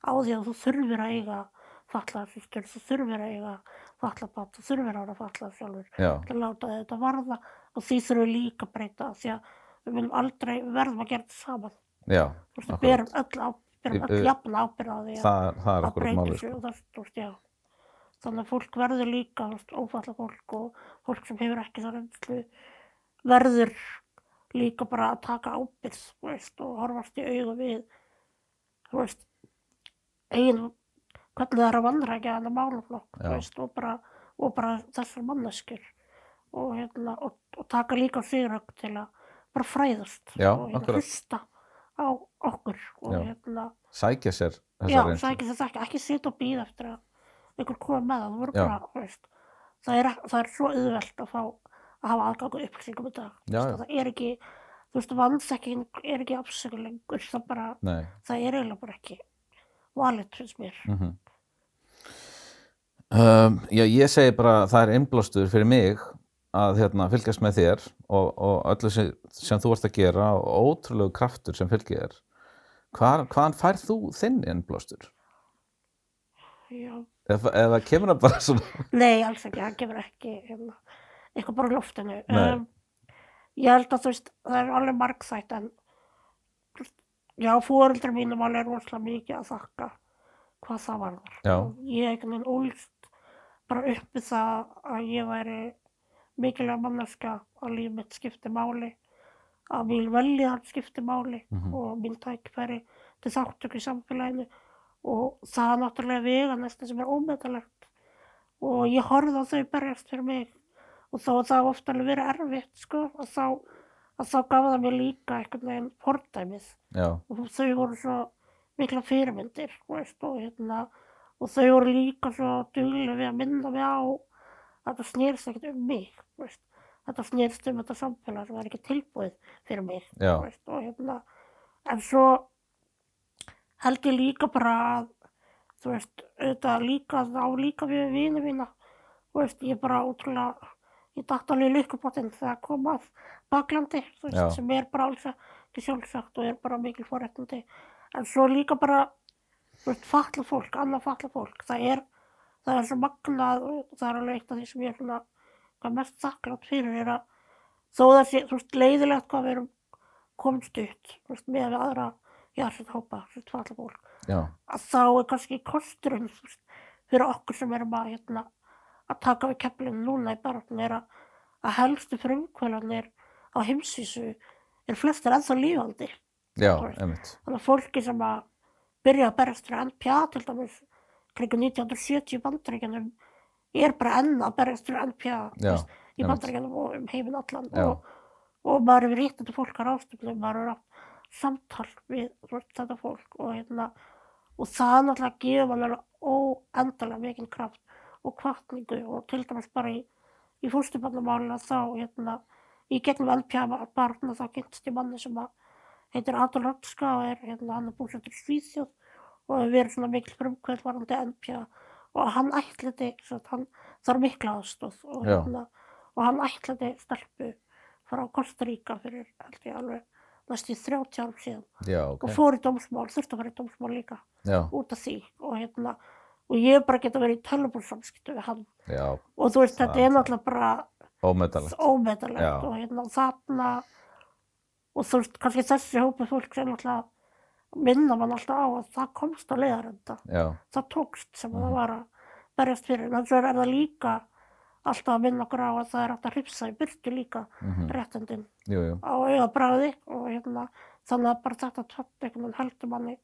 S2: á því að þú þurfir að eiga fallaða sýstur, þú þurfir að eiga fallað papp, þú þurfir að vera fallað sjálfur
S1: já,
S2: til að láta þetta varða og því þurfum við líka að breyta því að við munum aldrei, við verðum að gera þetta saman
S1: já,
S2: veist, við
S1: Akkurat.
S2: berum öll, öll jafn ábyrgð á því að
S1: það, akkurat máli
S2: sig
S1: sko.
S2: og það, veist, já. Þannig að fólk verður líka, ófalla fólk og fólk sem hefur ekki það reynslu verður líka bara að taka ábyrgð, þú veist, og horfast í augu við, veist, eigin, hvernig það er að vandrækja þennan málaflokk,
S1: Já.
S2: veist, og bara, og bara þessar manneskjur og, hérna, og, og taka líka sigrögg til að bara fræðast
S1: Já,
S2: og hérna, hlusta á okkur og
S1: Já.
S2: hérna,
S1: Sækja sér þessa
S2: Já,
S1: reynslu.
S2: sækja þess ekki, ekki sitja og býða eftir að einhver koma með það,
S1: Já.
S2: bara, það er, það er svo auðvelt að fá að hafa aðgang að upplýsingum í dag,
S1: Já, já.
S2: það er ekki, þú veist, vanþekking er ekki afsökun lengur, það bara,
S1: Nei.
S2: það er eiginlega bara ekki valið, finnst mér.
S1: Mm um, já, ég segi bara að það er innblástur fyrir mig að hérna, fylgjast með þér og, og öllu sem, sem þú ert að gera og ótrúlegu kraftur sem fylgir þér. Hvar, hvaðan færð þú þinn innblástur?
S2: Já.
S1: Eða, kemur það bara svona?
S2: Nei, alls ekki, það gefur ekki, hérna, eitthvað bara.
S1: Nei.
S2: Um, ég held að þú veist, það er alveg margþætt en, já, fóreldrar mínum alveg rosalega mikið að þakka hvað það varðar.
S1: Já.
S2: Ég einhvern veginn ólst bara upp við það að ég væri mikilvæg manneska að líf mitt skipti máli, að mín veljiðan skipti máli
S1: Mhm.
S2: og mín tækifæri til þáttöku í samfélaginu. Og það er náttúrulega veganesti sem er ómetalegt og ég horfði á þau berjast fyrir mig. Og þá það hafi ofta alveg verið erfitt sko að þá, að þá gaf það mér líka einhvern veginn fordæmið.
S1: Já,
S2: og þau voru svo mikla fyrirmyndir veist, og, hérna, og þau voru líka svo duglega við að minna mig á þetta snýrst ekkert um mig veist. þetta snýrst um þetta samfélag sem var ekki tilbúið fyrir mig veist, og hérna en svo held ég líka bara að þú veist, auðvitað líka þá líka við vini mína þú veist, ég bara ótrúlega ég datt alveg í lykkupotinn þegar kom að baklandi, þú veist,
S1: Já.
S2: sem er bara alls ekki sjálfsagt og er bara mikil forréttindi en svo líka bara veist, fatla fólk, annað fatla fólk það er, það er svo magnað og það er alveg eitt af því sem ég er svona hvað mest þakklátt fyrir er að þó það sé, þú veist, leiðilegt hvað við erum komst upp, þú veist, með aðra jársett hópa, þú veist, fatla fólk
S1: já,
S2: að þá er kannski kosturinn þú veist, fyrir okkur sem erum að, hérna, að taka við keflinu núna í baráttunni er að, að helstu frumkvölanir á heimsvísu er flestir ennþá lífandi.
S1: já, einmitt.
S2: Þannig að fólki sem að byrja að berast fyrir NPA til dæmis kringu 1970 bandaríkjanum er bara enn að berast fyrir NPA veist, í bandaríkjanum og um heiminn allan og, og maður hefur hitt þetta fólk á ráðstöfnum, maður hefur átt samtal við þetta fólk og, hérna, og það náttúrulega gefur mann alveg óendalega mikinn kraft og kvartningu og til dæmis bara í, í fórstubarnamálina þá hérna, í gegnum NPA barna þá kynntist ég manni sem að heitir Adol Rotska og er hérna hann er búsettur í Svíþjóð og hefur verið svona mikil frumkvöld varandi NPA og hann ætlaði, svo að hann þarf mikla aðstóð og, hérna, og hann ætlaði stelpu frá Kosta Ríka fyrir held ég alveg næstu 30 árum síðan.
S1: Já, ok,
S2: og fór í dómsmál, þurfti að fara í dómsmál líka
S1: já,
S2: út af því og hérna og ég bara geta verið í tölvubúrsamskiptu við hann.
S1: Já,
S2: og þú veist, þetta
S1: Það-
S2: er náttúrulega bara
S1: ómetalegt,
S2: og hérna þarna og veist, kannski þessi hópi fólk sem náttúrulega minna mann alltaf á að það komst á leiðarenda. Það tókst sem
S1: Mhm.
S2: það var að berjast fyrir. En svo er það líka alltaf að minna okkur á að það er hægt að hrifsa í byrtu líka
S1: mhm,
S2: réttindin
S1: jú, jú,
S2: á auðabræði og hérna þannig að bara þetta tótt einhvern veginn heldur manni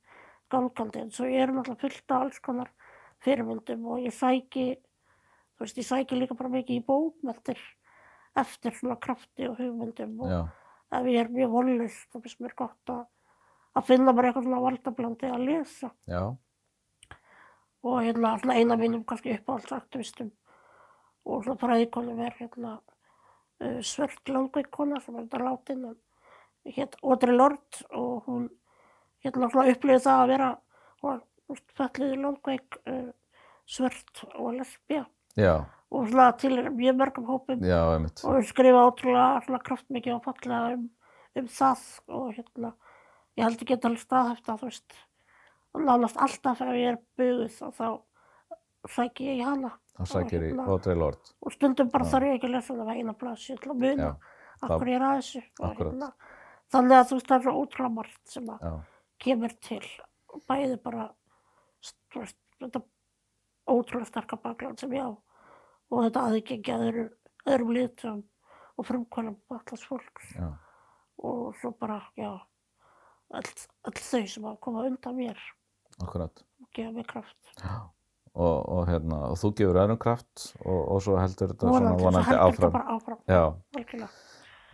S2: gangandi. En svo ég er náttúrulega fullt af alls konar fyrirmyndum og ég sæki þú veist, ég sæki líka bara mikið í bókmæltir eftir svona krafti og hugmyndum og
S1: já,
S2: ef ég er mjög vonlust þá finnst mér gott að að finna bara eitthvað svona valdablandi að lesa.
S1: Já,
S2: og hérna svona eina mínum kannski uppáhaldsaktivistum og svona fræðikonum er hérna uh, svört langveikona sem er þetta látin en hétt Audre Lorde og hún hérna svona upplifði það að vera hún var fællið langveik uh, svört og lesbía.
S1: Já,
S2: og svona til mjög mörgum hópum
S1: já,
S2: og skrifa ótrúlega svona kraftmikið og fallega um, um það og hérna ég held ekki að staðhæft að þú veist nánast alltaf ef ég er buguð og þá sæki ég í hana.
S1: Sækir í
S2: hérna-
S1: Lorde,
S2: og stundum bara þarf ég ekki að lesa það veginn að blasi til að muna. Akkur ég er að þessu? Og hérna, þannig að þú veist það er svo ótrúlega margt sem að
S1: já,
S2: kemur til. Og bæði bara þetta ótrúlega sterka bakland sem ég á og þetta aðgengi að öðru, öðrum litum og frumkvælum allars fólks.
S1: Já,
S2: og svo bara, já öll, öll þau sem að koma undan mér.
S1: Akkurat,
S2: og gefa mér kraft.
S1: Já, og, og hérna, og þú gefur öðrum kraft og, og svo heldur þetta svona vonandi
S2: heldur þetta
S1: áfram,
S2: áfram.
S1: Já,
S2: algjörlega.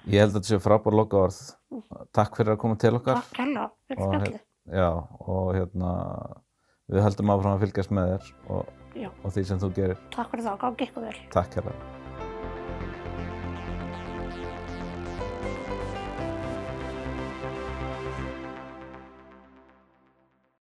S1: ég held að þetta sé frábær loka orð, takk fyrir að koma til okkar,
S2: takk hella fyrir
S1: Og
S2: spjallið.
S1: já, og hérna, við heldum áfram að fylgjast með þér og,
S2: Já.
S1: og því sem þú gerir,
S2: takk fyrir það, gangi ykkur vel
S1: takk hérna.